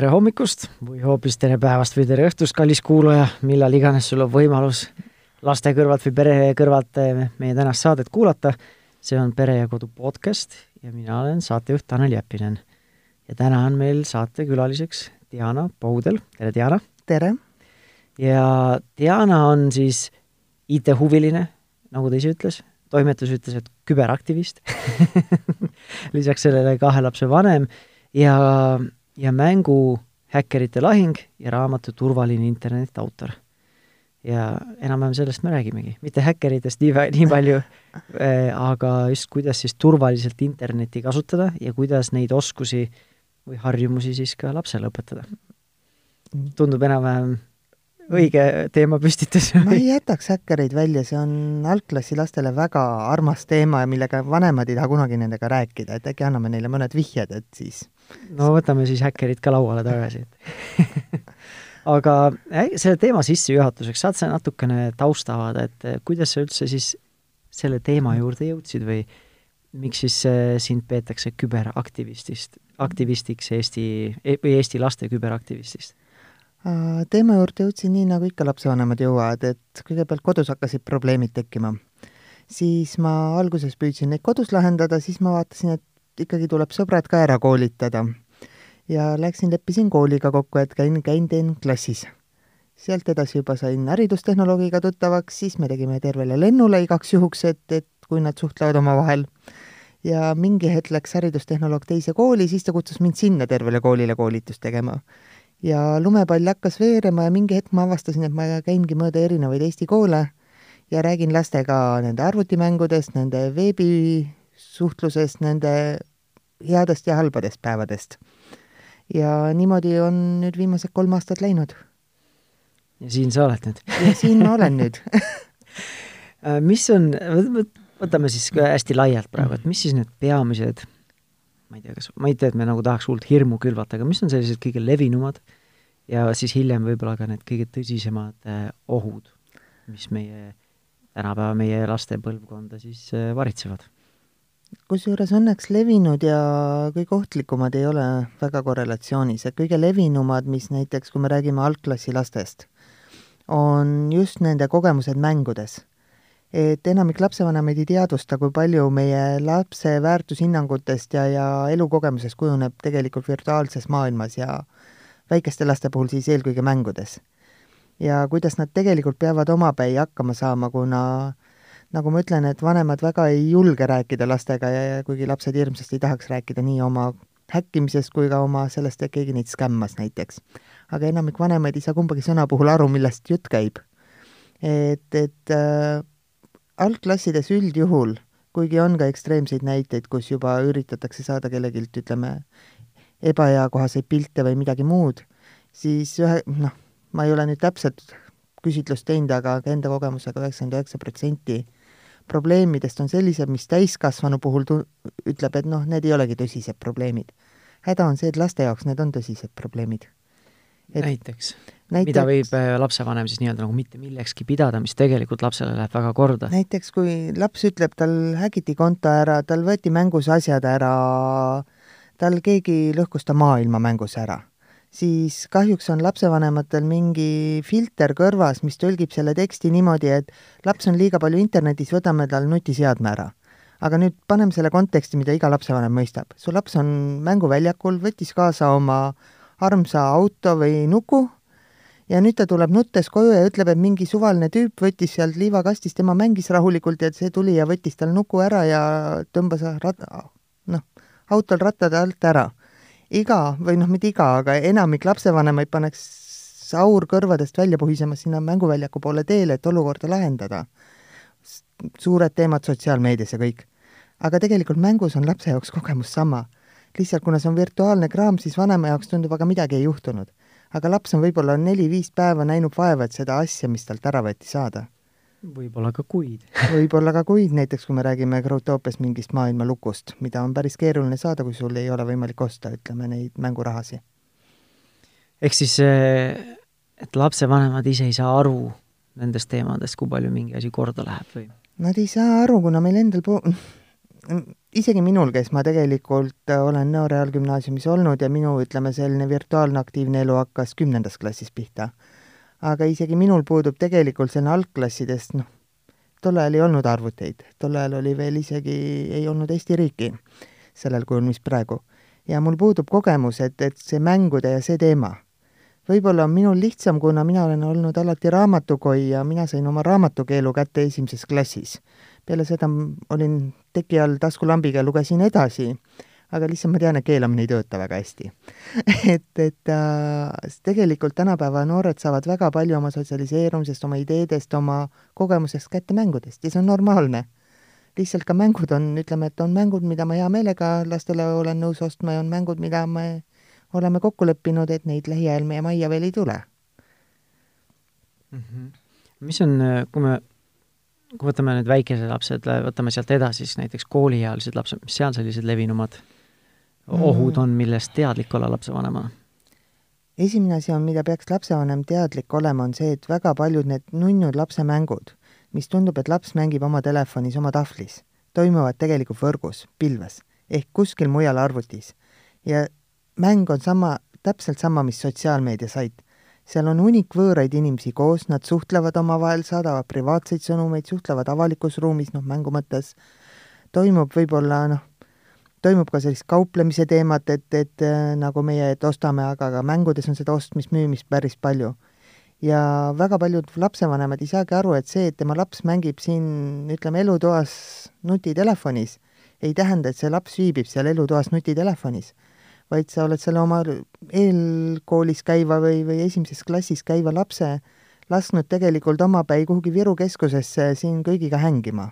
tere hommikust või hoopis tere päevast või tere õhtust, kallis kuulaja, millal iganes sul on võimalus laste kõrvalt või pere kõrvalt eh, meie tänast saadet kuulata. see on Pere ja Kodu podcast ja mina olen saatejuht Tanel Jeppinen. ja täna on meil saatekülaliseks Diana Poudel, tere Diana! tere! ja Diana on siis IT-huviline, nagu ta ise ütles, toimetus ütles, et küberaktivist lisaks sellele kahe lapse vanem ja, ja mängu Häkkerite lahing ja raamatu Turvaline internet autor. ja enam-vähem sellest me räägimegi, mitte häkkeritest nii, nii palju äh,, aga just kuidas siis turvaliselt internetti kasutada ja kuidas neid oskusi või harjumusi siis ka lapsele õpetada. tundub enam-vähem õige teemapüstitus. ma ei jätaks häkkereid välja, see on algklassi lastele väga armas teema ja millega vanemad ei taha kunagi nendega rääkida, et äkki anname neile mõned vihjed, et siis. No võtame siis häkkerid ka lauale tagasi, aga selle teema sissejuhatuseks saad sa natukene tausta avada, et kuidas sa üldse siis selle teema juurde jõudsid või miks siis äh, sind peetakse küberaktivistist, aktivistiks Eesti või Eesti laste küberaktivistist? Äh, teema juurde jõudsin nii, nagu ikka lapsevanemad jõuavad, et kõigepealt kodus hakkasid probleemid tekkima. siis ma alguses püüdsin neid kodus lahendada, siis ma vaatasin, et ikkagi tuleb sõbrad ka ära koolitada. ja läksin, leppisin kooliga kokku, et käin, käin, teen klassis. sealt edasi juba sain haridustehnoloogiga tuttavaks, siis me tegime tervele lennule igaks juhuks, et, et kui nad suhtlevad omavahel. ja mingi hetk läks haridustehnoloog teise kooli, siis ta kutsus mind sinna tervele koolile koolitust tegema ja lumepall hakkas veerema ja mingi hetk ma avastasin, et ma käingi mööda erinevaid Eesti koole ja räägin lastega nende arvutimängudest, nende veebisuhtlusest, nende headest ja halbadest päevadest. ja niimoodi on nüüd viimased kolm aastat läinud. ja siin sa oled nüüd? ja siin ma olen nüüd mis on, võtame siis hästi laialt praegu, et mis siis need peamised ma ei tea, kas, ma ei tea, et me nagu tahaks hullult hirmu külvata, aga mis on sellised kõige levinumad ja siis hiljem võib-olla ka need kõige tõsisemad äh, ohud, mis meie tänapäeva meie laste põlvkonda siis äh, varitsevad? Kusjuures õnneks levinud ja kõige ohtlikumad ei ole väga korrelatsioonis, et kõige levinumad, mis näiteks, kui me räägime algklassi lastest, on just nende kogemused mängudes et enamik lapsevanemaid ei teadvusta, kui palju meie lapse väärtushinnangutest ja, ja elukogemusest kujuneb tegelikult virtuaalses maailmas ja väikeste laste puhul siis eelkõige mängudes. ja kuidas nad tegelikult peavad omapäi hakkama saama, kuna nagu ma ütlen, et vanemad väga ei julge rääkida lastega ja, ja kuigi lapsed hirmsasti tahaks rääkida nii oma häkkimisest kui ka oma sellest, et keegi neid skämmas näiteks. aga enamik vanemaid ei saa kumbagi sõna puhul aru, millest jutt käib. et, et äh, algklassides üldjuhul, kuigi on ka ekstreemseid näiteid, kus juba üritatakse saada kellegilt, ütleme, ebaeakohaseid pilte või midagi muud, siis ühe, noh, ma ei ole nüüd täpselt küsitlust teinud, aga enda kogemusega üheksakümmend üheksa protsenti probleemidest on sellised, mis täiskasvanu puhul tu-, ütleb, et noh, need ei olegi tõsised probleemid. häda on see, et laste jaoks need on tõsised probleemid näiteks, näiteks, mida võib äh, lapsevanem siis nii-öelda nagu mitte millekski pidada, mis tegelikult lapsele läheb väga korda? näiteks kui laps ütleb, tal hägiti konto ära, tal võeti mängus asjad ära, tal keegi lõhkus ta maailma mängus ära, siis kahjuks on lapsevanematel mingi filter kõrvas, mis tõlgib selle teksti niimoodi, et laps on liiga palju internetis, võtame tal nutiseadme ära aga nüüd paneme selle konteksti, mida iga lapsevanem mõistab. su laps on mänguväljakul, võttis kaasa oma armsa auto või nuku ja nüüd ta tuleb nuttes koju ja ütleb, et mingi suvaline tüüp võttis sealt liivakastist, tema mängis rahulikult ja see tuli ja võttis tal nuku ära ja tõmbas rat-, noh, autol rattade alt ära. Iga, või noh, mitte iga, aga enamik lapsevanemaid paneks aur kõrvadest välja puhisema sinna mänguväljaku poole teele, et olukorda lahendada. suured teemad sotsiaalmeedias ja kõik. aga tegelikult mängus on lapse jaoks kogemus sama lihtsalt kuna see on virtuaalne kraam, siis vanema jaoks tundub, aga midagi ei juhtunud. aga laps on võib-olla neli-viis päeva näinud vaeva, et seda asja, mis talt ära võeti, saada. Võib-olla ka kuid võib-olla ka kuid, näiteks kui me räägime Growtopias mingist maailmalukust, mida on päris keeruline saada, kui sul ei ole võimalik osta, ütleme, neid mängurahasi. ehk siis, et lapsevanemad ise ei saa aru nendest teemadest, kui palju mingi asi korda läheb või? Nad ei saa aru, kuna meil endal po-, isegi minul, kes ma tegelikult olen Nõo Reaalgümnaasiumis olnud ja minu, ütleme, selline virtuaalne aktiivne elu hakkas kümnendas klassis pihta. Aga isegi minul puudub tegelikult selline algklassidest, noh, tol ajal ei olnud arvuteid, tol ajal oli veel isegi, ei olnud Eesti riiki sellel kujul, mis praegu. ja mul puudub kogemus, et, et see mängude ja see teema võib-olla on minul lihtsam, kuna mina olen olnud alati raamatukoi ja mina sain oma raamatukeelu kätte esimeses klassis. peale seda olin teki all taskulambiga ja lugesin edasi, aga lihtsalt ma tean, et keelamine ei tööta väga hästi et, et äh, tegelikult tänapäeva noored saavad väga palju oma sotsialiseerumisest, oma ideedest, oma kogemusest kätte mängudest ja see on normaalne. lihtsalt ka mängud on, ütleme, et on mängud, mida ma hea meelega lastele olen nõus ostma ja on mängud, mida me oleme kokku leppinud, et neid lähiajal meie majja veel ei tule mm. -hmm. mis on, kui me, kui võtame need väikesed lapsed, võtame sealt edasi siis näiteks kooliealised lapsed, mis seal sellised levinumad. Ohud on, millest teadlik olla lapsevanemana? esimene asi on, mida peaks lapsevanem teadlik olema, on see, et väga paljud need nunnud lapsemängud, mis tundub, et laps mängib oma telefonis, oma tahvlis, toimuvad tegelikult võrgus, pilves ehk kuskil mujal arvutis. ja mäng on sama, täpselt sama, mis sotsiaalmeediasait. seal on hunnik võõraid inimesi koos, nad suhtlevad omavahel, saadavad privaatseid sõnumeid, suhtlevad avalikus ruumis, noh, mängu mõttes, toimub võib-olla noh, toimub ka sellist kauplemise teemat, et, et äh, nagu meie, et ostame, aga ka mängudes on seda ostmist-müümist päris palju. ja väga paljud lapsevanemad ei saagi aru, et see, et tema laps mängib siin, ütleme, elutoas nutitelefonis, ei tähenda, et see laps viibib seal elutoas nutitelefonis vaid sa oled selle oma eelkoolis käiva või, või esimeses klassis käiva lapse lasknud tegelikult omapäi kuhugi Viru keskusesse siin kõigiga hängima.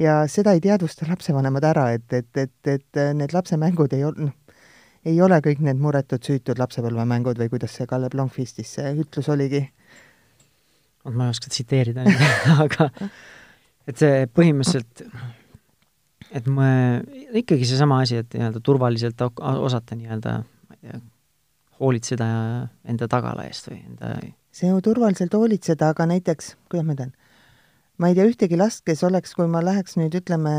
Ja seda ei teadvusta lapsevanemad ära, et, et, et, et need lapsemängud ei ol-, noh, ei ole kõik need muretud süütud lapsepõlvemängud või kuidas see Kalle Blomqvistis see ütlus oligi? ma ei oska tsiteerida aga et see põhimõtteliselt et ma, ikkagi seesama asi, et nii-öelda turvaliselt osata nii-öelda, ma ei tea, hoolitseda enda tagala eest või enda see ju turvaliselt hoolitseda, aga näiteks, kuidas ma ütlen, ma ei tea ühtegi last, kes oleks, kui ma läheks nüüd ütleme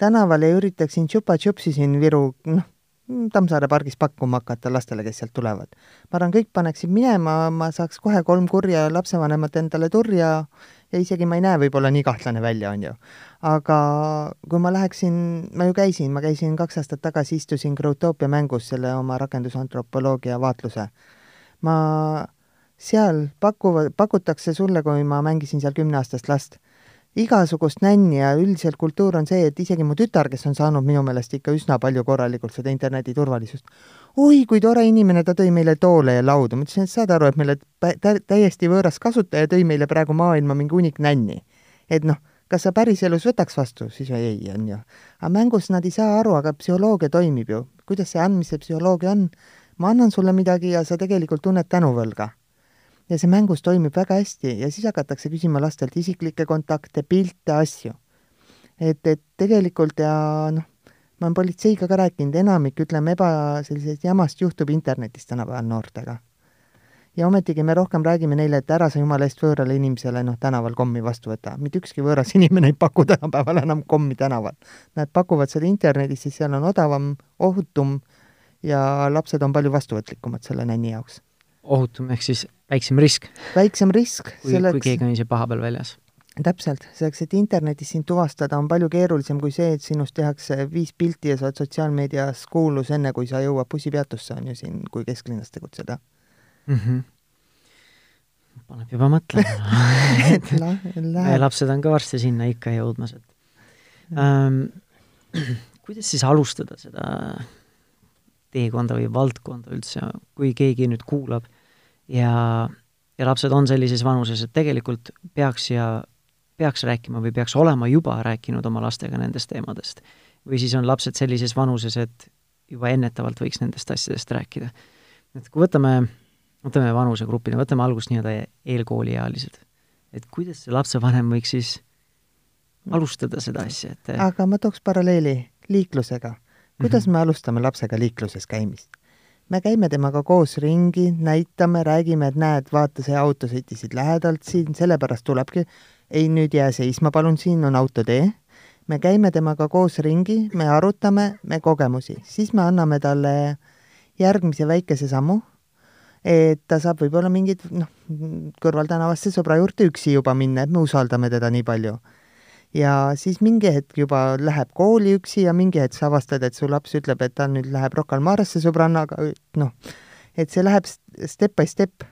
tänavale ja üritaksin tšupa-tšupsi siin Viru, noh, Tammsaare pargis pakkuma hakata lastele, kes sealt tulevad. ma arvan, kõik paneksid minema, ma saaks kohe kolm kurja lapsevanemat endale turja ja isegi ma ei näe võib-olla nii kahtlane välja, on ju. aga kui ma läheksin, ma ju käisin, ma käisin kaks aastat tagasi, istusin Growtopia mängus selle oma rakendusantropoloogia vaatluse. ma, seal pakuvad, pakutakse sulle, kui ma mängisin seal kümneaastast last igasugust nänni ja üldiselt kultuur on see, et isegi mu tütar, kes on saanud minu meelest ikka üsna palju korralikult seda interneti turvalisust, oi, kui tore inimene, ta tõi meile toole ja laudu, ma ütlesin, et saad aru, et meile täiesti võõras kasutaja tõi meile praegu maailma mingi hunnik nänni. et noh, kas sa päriselus võtaks vastu, siis ei, on ju. aga mängus nad ei saa aru, aga psühholoogia toimib ju. kuidas see andmise psühholoogia on? ma annan sulle midagi ja sa tegelikult tunned tänuvõlga ja see mängus toimib väga hästi ja siis hakatakse küsima lastelt isiklikke kontakte, pilte, asju. et, et tegelikult ja noh, ma olen politseiga ka rääkinud, enamik, ütleme, eba, sellisest jamast juhtub internetis tänapäeval noortega. ja ometigi me rohkem räägime neile, et ära sa jumala eest võõrale inimesele noh, tänaval kommi vastu võta. mitte ükski võõras inimene ei paku tänapäeval enam kommi tänaval. Nad pakuvad seda internetis, siis seal on odavam, ohutum ja lapsed on palju vastuvõtlikumad selle nänni jaoks. ohutum ehk siis väiksem risk. väiksem risk. kui selleks..., kui keegi on ise paha peal väljas. täpselt, selleks, et internetis sind tuvastada, on palju keerulisem kui see, et sinust tehakse viis pilti ja sa oled sotsiaalmeedias kuulus, enne kui sa jõuad bussipeatusse, on ju siin, kui kesklinnas tegutseda mm. -hmm paneb juba mõtlema et la, lapsed on ka varsti sinna ikka jõudmas, et ähm, kuidas siis alustada seda teekonda või valdkonda üldse, kui keegi nüüd kuulab ja, ja lapsed on sellises vanuses, et tegelikult peaks ja peaks rääkima või peaks olema juba rääkinud oma lastega nendest teemadest. või siis on lapsed sellises vanuses, et juba ennetavalt võiks nendest asjadest rääkida. et kui võtame, võtame vanusegruppina, võtame algust nii-öelda eelkooliealised, et kuidas see lapsevanem võiks siis alustada seda asja, et aga ma tooks paralleeli liiklusega. kuidas mm -hmm. me alustame lapsega liikluses käimist? Me käime temaga koos ringi, näitame, räägime, et näed, vaata, see auto sõitis siit lähedalt siin, sellepärast tulebki, ei, nüüd jää seisma, palun, siin on autotee. me käime temaga koos ringi, me arutame me kogemusi, siis me anname talle järgmise väikese sammu, et ta saab võib-olla mingid noh, kõrvaltänavasse sõbra juurde üksi juba minna, et me usaldame teda nii palju. Ja siis mingi hetk juba läheb kooli üksi ja mingi hetk sa avastad, et su laps ütleb, et ta nüüd läheb Rocca al Maresse sõbrannaga, noh, et see läheb step by step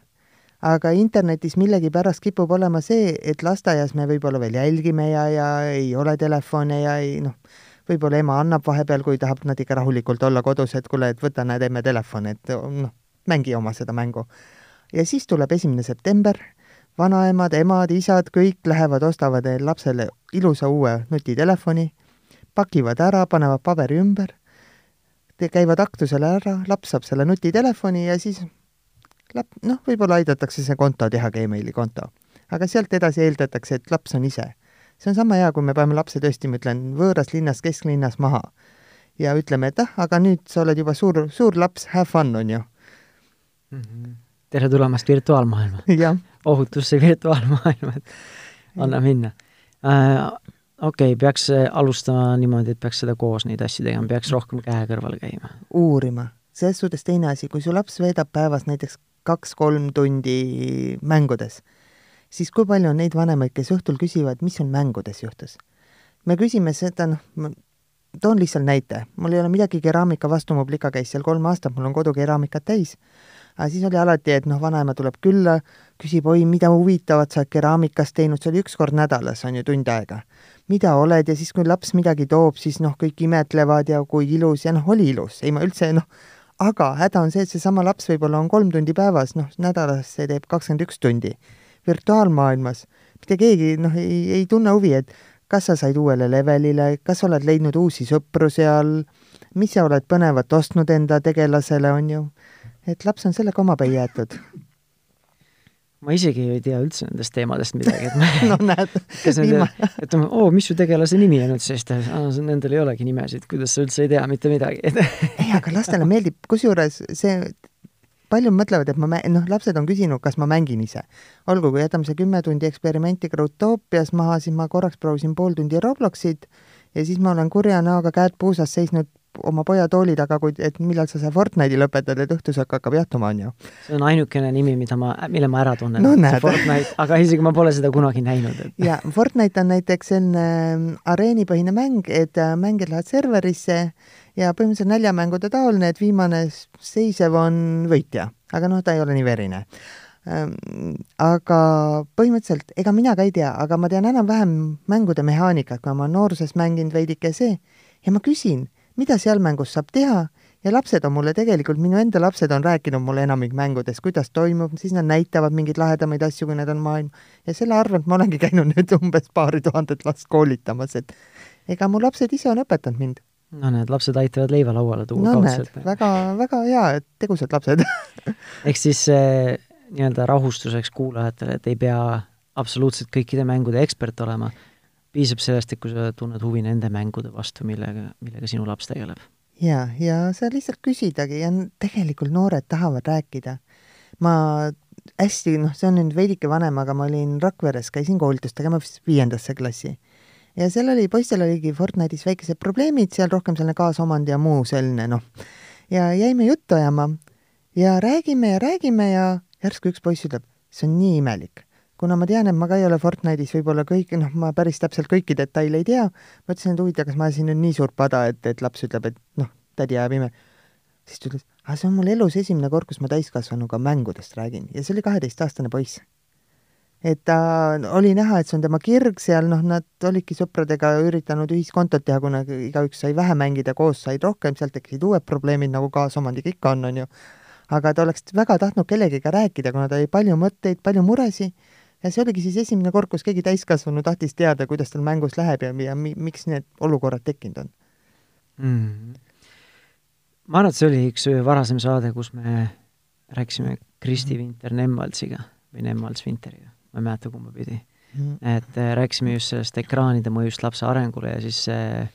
aga internetis millegipärast kipub olema see, et lasteaias me võib-olla veel jälgime ja, ja ei ole telefone ja ei noh, võib-olla ema annab vahepeal, kui tahab nad ikka rahulikult olla kodus, et kuule, et võta, näed, emme telefoni, et noh, mängi oma seda mängu. ja siis tuleb esimene september, vanaemad, emad, isad, kõik lähevad, ostavad lapsele ilusa uue nutitelefoni, pakivad ära, panevad paberi ümber, käivad aktusele ära, laps saab selle nutitelefoni ja siis lap-, noh, võib-olla aidatakse see konto teha, Gmaili konto. aga sealt edasi eeldatakse, et laps on ise. see on sama hea, kui me paneme lapse tõesti, ma ütlen, võõras linnas, kesklinnas maha ja ütleme, et ah, aga nüüd sa oled juba suur, suur laps, have fun, on ju mm. -hmm. tere tulemast virtuaalmaailma ohutusse virtuaalmaailma, et anna minna äh, okei okay,, peaks alustama niimoodi, et peaks seda koos neid asju tegema, peaks rohkem käe kõrval käima? uurima. selles suhtes teine asi, kui su laps veedab päevas näiteks kaks-kolm tundi mängudes, siis kui palju on neid vanemaid, kes õhtul küsivad, mis sul mängudes juhtus? me küsime seda, noh, toon lihtsalt näite, mul ei ole midagi keraamika vastu, mu plika käis seal kolm aastat, mul on kodu keraamikat täis, aga siis oli alati, et noh, vanaema tuleb külla, küsib, oi, mida huvitavat sa oled keraamikast teinud, see oli üks kord nädalas, on ju, tund aega. mida oled ja siis, kui laps midagi toob, siis noh, kõik imetlevad ja kui ilus ja noh, oli ilus, ei ma üldse noh, aga häda on see, et seesama laps võib-olla on kolm tundi päevas, noh, nädalas see teeb kakskümmend üks tundi. virtuaalmaailmas mitte keegi noh, ei, ei tunne huvi, et kas sa said uuele levelile, kas oled leidnud uusi sõpru seal, mis sa oled põnevat ostnud enda tegelasele, on ju. Et laps on sellega omapäi jäetud ma isegi ei tea üldse nendest teemadest midagi, et ma no näed, viima-. et oo, mis su tegelase nimi on üldse, siis ta, nendel ei olegi nimesid, kuidas sa üldse ei tea mitte midagi ei, aga lastele meeldib, kusjuures see, paljud mõtlevad, et ma noh, lapsed on küsinud, kas ma mängin ise. olgu, kui jätame see kümme tundi eksperimenti Growtopias maha, siis ma korraks proovisin pool tundi Robloxit ja siis ma olen kurja näoga, käed puusas seisnud oma poja tooli taga, kui, et millal sa see Fortnite'i lõpetad, et õhtusöök hakkab jahtuma, on ju. see on ainukene nimi, mida ma, mille ma ära tunnen. No,. Fortnite, aga isegi ma pole seda kunagi näinud et.... jaa, Fortnite on näiteks selline ähm, areenipõhine mäng, et äh, mängijad lähevad serverisse ja põhimõtteliselt näljamängude taoline, et viimane seisev on võitja, aga noh, ta ei ole nii verine. Ähm, aga põhimõtteliselt, ega mina ka ei tea, aga ma tean enam-vähem mängude mehaanikat, kui ma nooruses mänginud veidike see, ja ma küsin, mida seal mängus saab teha ja lapsed on mulle tegelikult, minu enda lapsed on rääkinud mulle enamik mängudest, kuidas toimub, siis nad näitavad mingeid lahedamaid asju, kui need on maailm. ja selle arvelt ma olengi käinud nüüd umbes paari tuhandet last koolitamas, et ega mu lapsed ise on õpetanud mind. no need lapsed aitavad leiva lauale tuua no, kaudselt. väga, väga hea, et tegusad lapsed ehk siis äh, nii-öelda rahustuseks kuulajatele, et ei pea absoluutselt kõikide mängude ekspert olema piisab sellest, et kui sa tunned huvi nende mängude vastu, millega, millega sinu laps tegeleb. jaa, ja sa lihtsalt küsidagi ja tegelikult noored tahavad rääkida. ma hästi, noh, see on nüüd veidike vanem, aga ma olin Rakveres, käisin koolitust tegemas viiendasse klassi. ja seal oli, poistel oligi Fortnite'is väikesed probleemid, seal rohkem selline kaasomand ja muu selline, noh. ja jäime juttu ajama ja räägime ja räägime ja järsku üks poiss ütleb, see on nii imelik kuna ma tean, et ma ka ei ole Fortnite'is võib-olla kõik, noh, ma päris täpselt kõiki detaile ei tea, mõtlesin, et huvitav, kas ma ajasin nüüd nii suurt pada, et, et laps ütleb, et noh, tädi ajab ime. siis ta ütles, aga see on mul elus esimene kord, kus ma täiskasvanuga mängudest räägin ja see oli kaheteistaastane poiss. et ta oli näha, et see on tema kirg seal, noh, nad olidki sõpradega üritanud ühiskontot teha, kuna igaüks sai vähe mängida, koos said rohkem, sealt tekkisid uued probleemid, nagu kaasomandiga ikka on, on ju. aga ta oleks väga tahtnud kellegagi rääkida, kuna tal oli palju mõtteid, palju muresid ja see oligi siis esimene kord, kus keegi täiskasvanu tahtis teada, kuidas tal mängus läheb ja, ja mi, miks need olukorrad tekkinud on. Mm.. ma arvan, et see oli üks varasem saade, kus me rääkisime Kristi mm. Vinter Nemvaltsiga või Nemvalts Vinteriga, ma ei mäleta, kumba pidi. Mm.. et äh, rääkisime just sellest ekraanide mõjust lapse arengule ja siis see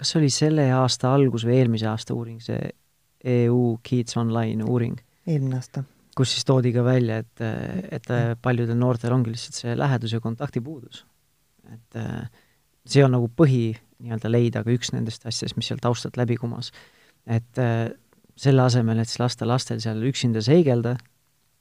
kas see oli selle aasta algus või eelmise aasta uuring, see EU Kids Online uuring? eelmine aasta kus siis toodi ka välja, et, et paljudel noortel ongi lihtsalt see lähedus ja kontaktipuudus. et see on nagu põhi nii-öelda leida ka üks nendest asjadest, mis seal taustalt läbi kumas. et äh, selle asemel, et siis lasta lastel seal üksinda seigelda,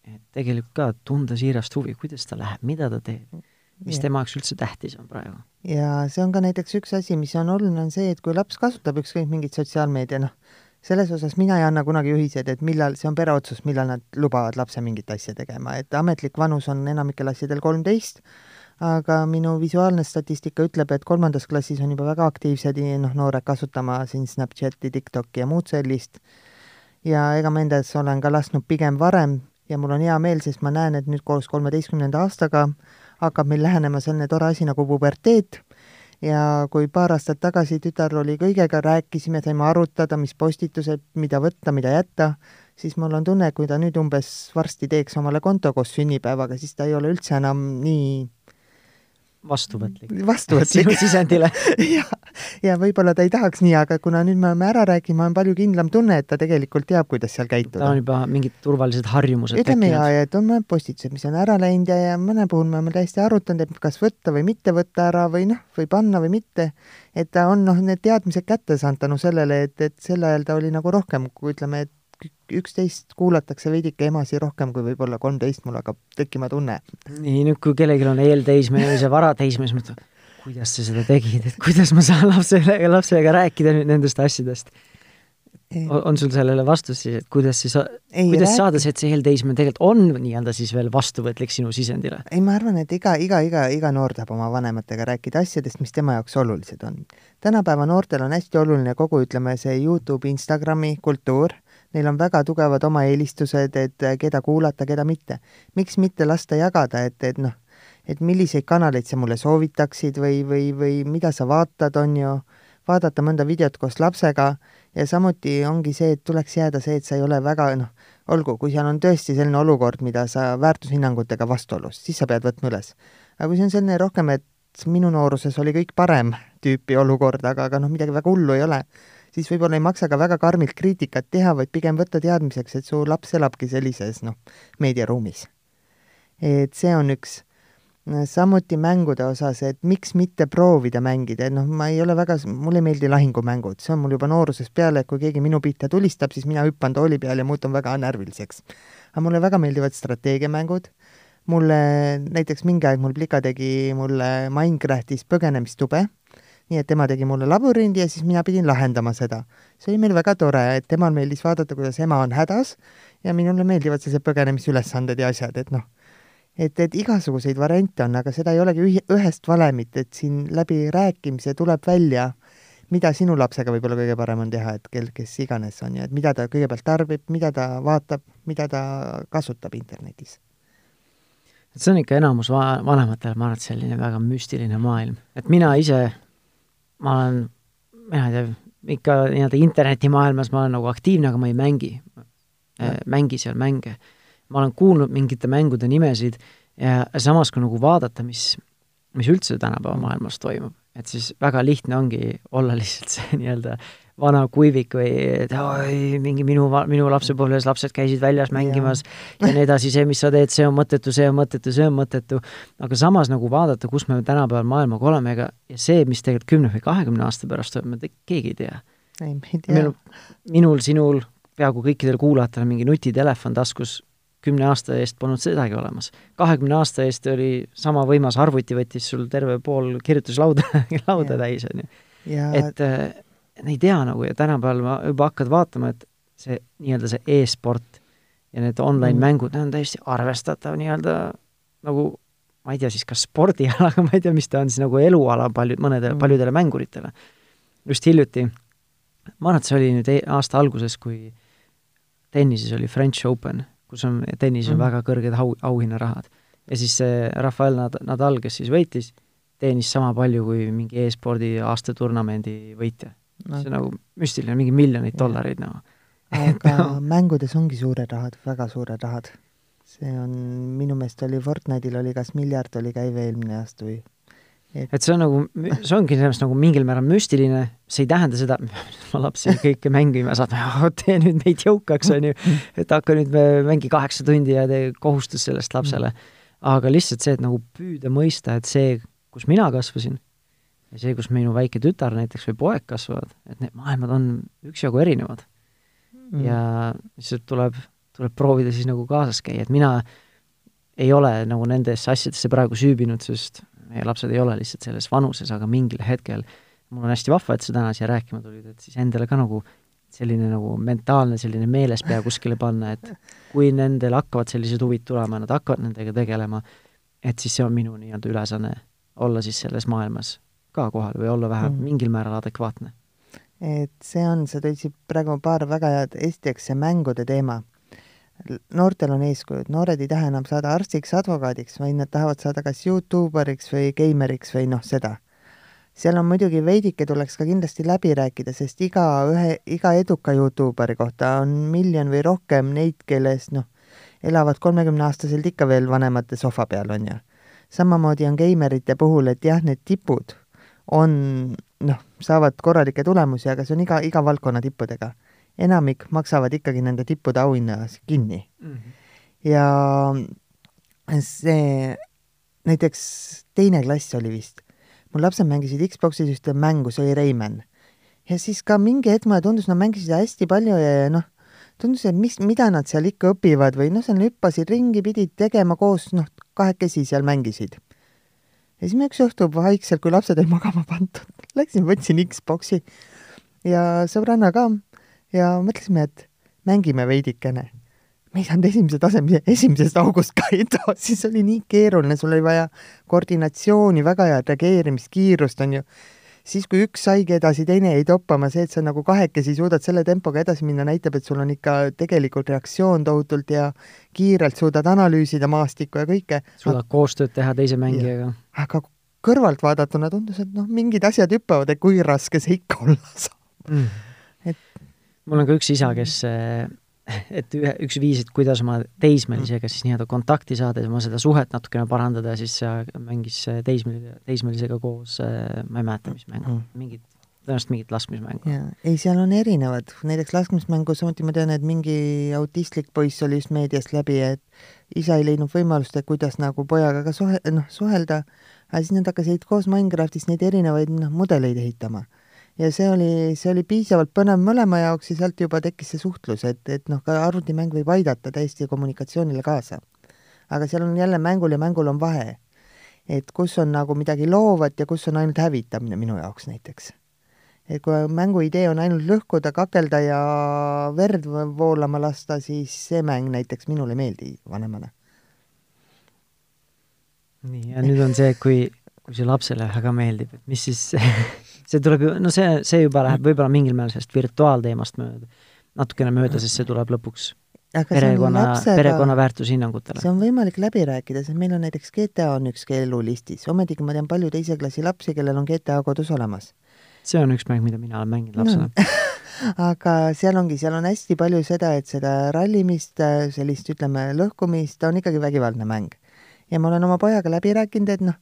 et tegelikult ka tunda siirast huvi, kuidas ta läheb, mida ta teeb, mis ja. tema jaoks üldse tähtis on praegu. ja see on ka näiteks üks asi, mis on oluline, on see, et kui laps kasutab ükskõik mingit sotsiaalmeedia, noh, selles osas mina ei anna kunagi juhiseid, et millal, see on pere otsus, millal nad lubavad lapse mingit asja tegema, et ametlik vanus on enamikel asjadel kolmteist, aga minu visuaalne statistika ütleb, et kolmandas klassis on juba väga aktiivsed noh, noored kasutama siin Snapchati, TikToki ja muud sellist. ja ega ma endas olen ka lasknud pigem varem ja mul on hea meel, sest ma näen, et nüüd koos kolmeteistkümnenda aastaga hakkab meil lähenema selline tore asi nagu puberteet ja kui paar aastat tagasi tütar oli kõigega, rääkisime, saime arutada, mis postitused, mida võtta, mida jätta, siis mul on tunne, kui ta nüüd umbes varsti teeks omale konto koos sünnipäevaga, siis ta ei ole üldse enam nii vastuvõtlik. vastuvõtlik. sinu sisendile ja, ja võib-olla ta ei tahaks nii, aga kuna nüüd me oleme ära rääkinud, ma olen palju kindlam tunne, et ta tegelikult teab, kuidas seal käituda. tal on juba mingid turvalised harjumused ütleme ja, ja et on mõned postitused, mis on ära läinud ja, ja mõne puhul me oleme täiesti arutanud, et kas võtta või mitte võtta ära või noh, või panna või mitte. et ta on noh, need teadmised kätte saanud tänu sellele, et, et sel ajal ta oli nagu rohkem, kui ütleme, et üksteist kuulatakse veidike emasi rohkem kui võib-olla kolmteist, mul hakkab tekkima tunne. nii, nüüd kui kellelgi on see varateismeline, siis mõtled, kuidas sa seda tegid, et kuidas ma saan lapsele, lapsega rääkida nüüd nendest asjadest? on sul sellele vastus siis, et kuidas siis, kuidas rääki. saada see, et see eelteismeline tegelikult on nii-öelda siis veel vastuvõtlik sinu sisendile? ei, ma arvan, et iga, iga, iga, iga noor tahab oma vanematega rääkida asjadest, mis tema jaoks olulised on. tänapäeva noortel on hästi oluline kogu, ütleme, see Youtube, Instagrami kultuur neil on väga tugevad oma eelistused, et äh, keda kuulata, keda mitte. miks mitte lasta jagada, et, et noh, et milliseid kanaleid sa mulle soovitaksid või, või, või mida sa vaatad, on ju, vaadata mõnda videot koos lapsega ja samuti ongi see, et tuleks jääda see, et sa ei ole väga noh, olgu, kui seal on tõesti selline olukord, mida sa väärtushinnangutega vastuolus, siis sa pead võtma üles. aga kui see on selline rohkem, et minu nooruses oli kõik parem tüüpi olukord, aga, aga noh, midagi väga hullu ei ole siis võib-olla ei maksa ka väga karmilt kriitikat teha, vaid pigem võtta teadmiseks, et su laps elabki sellises noh, meediaruumis. et see on üks samuti mängude osas, et miks mitte proovida mängida, et noh, ma ei ole väga, mulle ei meeldi lahingumängud, see on mul juba noorusest peale, et kui keegi minu pihta tulistab, siis mina hüppan tooli peal ja muutun väga närviliseks. aga mulle väga meeldivad strateegiamängud, mulle näiteks mingi aeg mul plika tegi mulle Minecraftis põgenemistube nii et tema tegi mulle labürindi ja siis mina pidin lahendama seda. see oli meil väga tore, et temal meeldis vaadata, kuidas ema on hädas ja minule meeldivad sellised põgenemisülesanded ja asjad, et noh, et, et igasuguseid variante on, aga seda ei olegi ühi-, ühest valemit, et siin läbi rääkimise tuleb välja, mida sinu lapsega võib-olla kõige parem on teha, et kel, kes iganes on ja et mida ta kõigepealt tarbib, mida ta vaatab, mida ta kasutab internetis et see on ikka enamus va-, vanematele, ma arvan, et selline väga müstiline maailm. et mina ise ma olen, mina ei tea, ikka nii-öelda internetimaailmas ma olen nagu aktiivne, aga ma ei mängi, mängi seal mänge. ma olen kuulnud mingite mängude nimesid ja samas, kui nagu vaadata, mis, mis üldse tänapäeva maailmas toimub, et siis väga lihtne ongi olla lihtsalt see nii-öelda vana kuivik või et oi, mingi minu, minu lapsepõlves lapsed käisid väljas mängimas ja, ja nii edasi, see, mis sa teed, see on mõttetu, see on mõttetu, see on mõttetu. aga samas nagu vaadata, kus me tänapäeval maailmaga oleme, ega ja see, mis tegelikult kümne või kahekümne aasta pärast toimub, me keegi ei tea. ei, me ei tea. minul, sinul, peaaegu kõikidel kuulajatel on mingi nutitelefon taskus, kümne aasta eest polnud sedagi olemas. kahekümne aasta eest oli sama võimas arvuti, võttis sul terve pool kirjutuslauda lauda täis, on ju. et ei tea nagu ja tänapäeval ma juba hakkad vaatama, et see nii-öelda see e-sport ja need online-mängud mm., need on täiesti arvestatav nii-öelda nagu ma ei tea siis, kas spordiala, aga ma ei tea, mis ta on siis nagu eluala paljud, mõnedele mm., paljudele mänguritele. just hiljuti, ma arvan, et see oli nüüd e aasta alguses, kui tennises oli French Open, kus on, tennises on mm. väga kõrged au, auhinnarahad. ja siis see Rafael Nad-, Nadal, kes siis võitis, teenis sama palju kui mingi e-spordi aastaturnamendi võitja no.. see on nagu müstiline, mingi miljoneid dollareid nagu aga no. mängudes ongi suured rahad, väga suured rahad. see on, minu meelest oli Fortnite'il oli kas miljard oli käive eelmine aasta või et, et see on nagu, see ongi sellest nagu mingil määral müstiline, see ei tähenda seda, ma lapsi kõike mängima saatan, tee nüüd meid jõukaks, on ju, et hakka nüüd mängi kaheksa tundi ja tee kohustus sellest lapsele. aga lihtsalt see, et nagu püüda mõista, et see, kus mina kasvasin, ja see, kus minu väike tütar näiteks või poeg kasvavad, et need maailmad on üksjagu erinevad. Mm.. ja lihtsalt tuleb, tuleb proovida siis nagu kaasas käia, et mina ei ole nagu nendesse asjadesse praegu süübinud, sest meie lapsed ei ole lihtsalt selles vanuses, aga mingil hetkel mul on hästi vahva, et sa täna siia rääkima tulid, et siis endale ka nagu selline nagu mentaalne selline meelespea kuskile panna, et kui nendel hakkavad sellised huvid tulema, nad hakkavad nendega tegelema, et siis see on minu nii-öelda ülesanne olla siis selles maailmas ka kohal või olla vähemalt mm. mingil määral adekvaatne. et see on, sa tõid praegu paar väga head, esiteks see mängude teema. noortel on eeskujud, noored ei taha enam saada arstiks, advokaadiks, vaid nad tahavad saada kas Youtuberiks või geimeriks või noh, seda seal on muidugi veidike tuleks ka kindlasti läbi rääkida, sest iga ühe, iga eduka Youtuberi kohta on miljon või rohkem neid, kes noh, elavad kolmekümneaastaselt ikka veel vanemate sohva peal, on ju. samamoodi on geimerite puhul, et jah, need tipud on noh, saavad korralikke tulemusi, aga see on iga, iga valdkonna tippudega. enamik maksavad ikkagi nende tippude auhinna kinni mm. -hmm. ja see näiteks teine klass oli vist mul lapsed mängisid Xboxis ühte mängu, see oli Rayman. ja siis ka mingi hetk mulle tundus, nad mängisid hästi palju ja, ja noh, tundus, et mis, mida nad seal ikka õpivad või noh, seal hüppasid ringi, pidid tegema koos, noh, kahekesi seal mängisid. Ja siis ma üks õhtu vaikselt, kui lapsed olid magama pandud, läksin, võtsin Xboxi ja sõbranna ka ja mõtlesime, et mängime veidikene me ei saanud esimese taseme, esimesest august ka edasi, see oli nii keeruline, sul oli vaja koordinatsiooni, väga head reageerimiskiirust, on ju. Siis, kui üks saigi edasi, teine jäi toppama, see, et sa nagu kahekesi suudad selle tempoga edasi minna, näitab, et sul on ikka tegelikult reaktsioon tohutult ja kiirelt suudad analüüsida maastikku ja kõike. suudad aga... koostööd teha teise mängijaga. aga kõrvalt vaadatuna tundus, et noh, mingid asjad hüppavad, et kui raske see ikka olla saab mm.. et mul on ka üks isa, kes et ühe, üks viis, et kuidas oma teismelisega siis nii-öelda kontakti saada ja oma seda suhet natukene parandada, siis mängis teismelise, teismelisega koos, ma ei mäleta, mis mängu mm., mingit, tõenäoliselt mingit laskmismängu. ei, seal on erinevad, näiteks laskmismängu samuti ma tean, et mingi autistlik poiss oli just meediast läbi, et isa ei leidnud võimalust, et kuidas nagu pojaga ka suhe-, noh, suhelda, aga siis nad hakkasid koos Minecraftis neid erinevaid, noh, mudeleid ehitama ja see oli, see oli piisavalt põnev mõlema jaoks ja sealt juba tekkis see suhtlus, et, et noh, ka arvutimäng võib aidata täiesti kommunikatsioonile kaasa. aga seal on jälle mängul ja mängul on vahe. et kus on nagu midagi loovat ja kus on ainult hävitamine minu jaoks näiteks. et kui mängu idee on ainult lõhkuda, kakelda ja verd voolama lasta, siis see mäng näiteks minule ei meeldi vanemana. nii, ja nüüd on see, kui, kui see lapsele väga meeldib, et mis siis see tuleb ju, no see, see juba läheb võib-olla mingil määral sellest virtuaalteemast mööda, natukene mööda, sest see tuleb lõpuks aga perekonna, perekonna väärtushinnangutele. see on võimalik läbi rääkida, sest meil on näiteks GTA on üks elulistis, ometigi ma tean palju teise klassi lapsi, kellel on GTA kodus olemas. see on üks mäng, mida mina olen mänginud lapsena no. aga seal ongi, seal on hästi palju seda, et seda rallimist, sellist ütleme, lõhkumist, ta on ikkagi vägivaldne mäng. ja ma olen oma pojaga läbi rääkinud, et noh,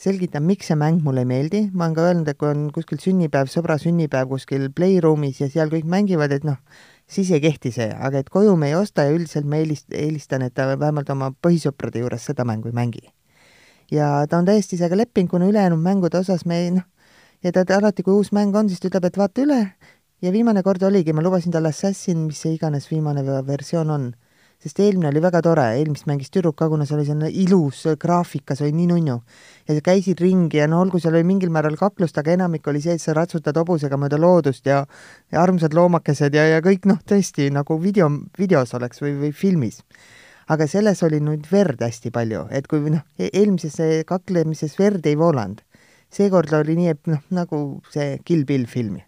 selgitan, miks see mäng mulle ei meeldi, ma olen ka öelnud, et kui on kuskil sünnipäev, sõbra sünnipäev kuskil Playroom'is ja seal kõik mängivad, et noh, siis ei kehti see, aga et koju me ei osta ja üldiselt ma eelist-, eelistan, et ta vähemalt oma põhisõprade juures seda mängu ei mängi. ja ta on täiesti sellega leppinud, kuna ülejäänud mängude osas me ei noh, ja ta alati, kui uus mäng on, siis ta ütleb, et vaata üle. Ja viimane kord oligi, ma lubasin talle Assassin, mis see iganes viimane versioon on sest eelmine oli väga tore, eelmist mängis tüdruk ka, kuna see oli selline ilus graafika, see oli nii nunnu. ja sa käisid ringi ja no olgu, seal oli mingil määral kaklust, aga enamik oli see, et sa ratsutad hobusega mööda loodust ja ja armsad loomakesed ja, ja kõik noh, tõesti nagu video, videos oleks või, või filmis. aga selles oli nüüd verd hästi palju, et kui noh, e-, eelmises kaklemises verd ei voolanud. seekord oli nii, et noh, nagu see Kill Bill filmi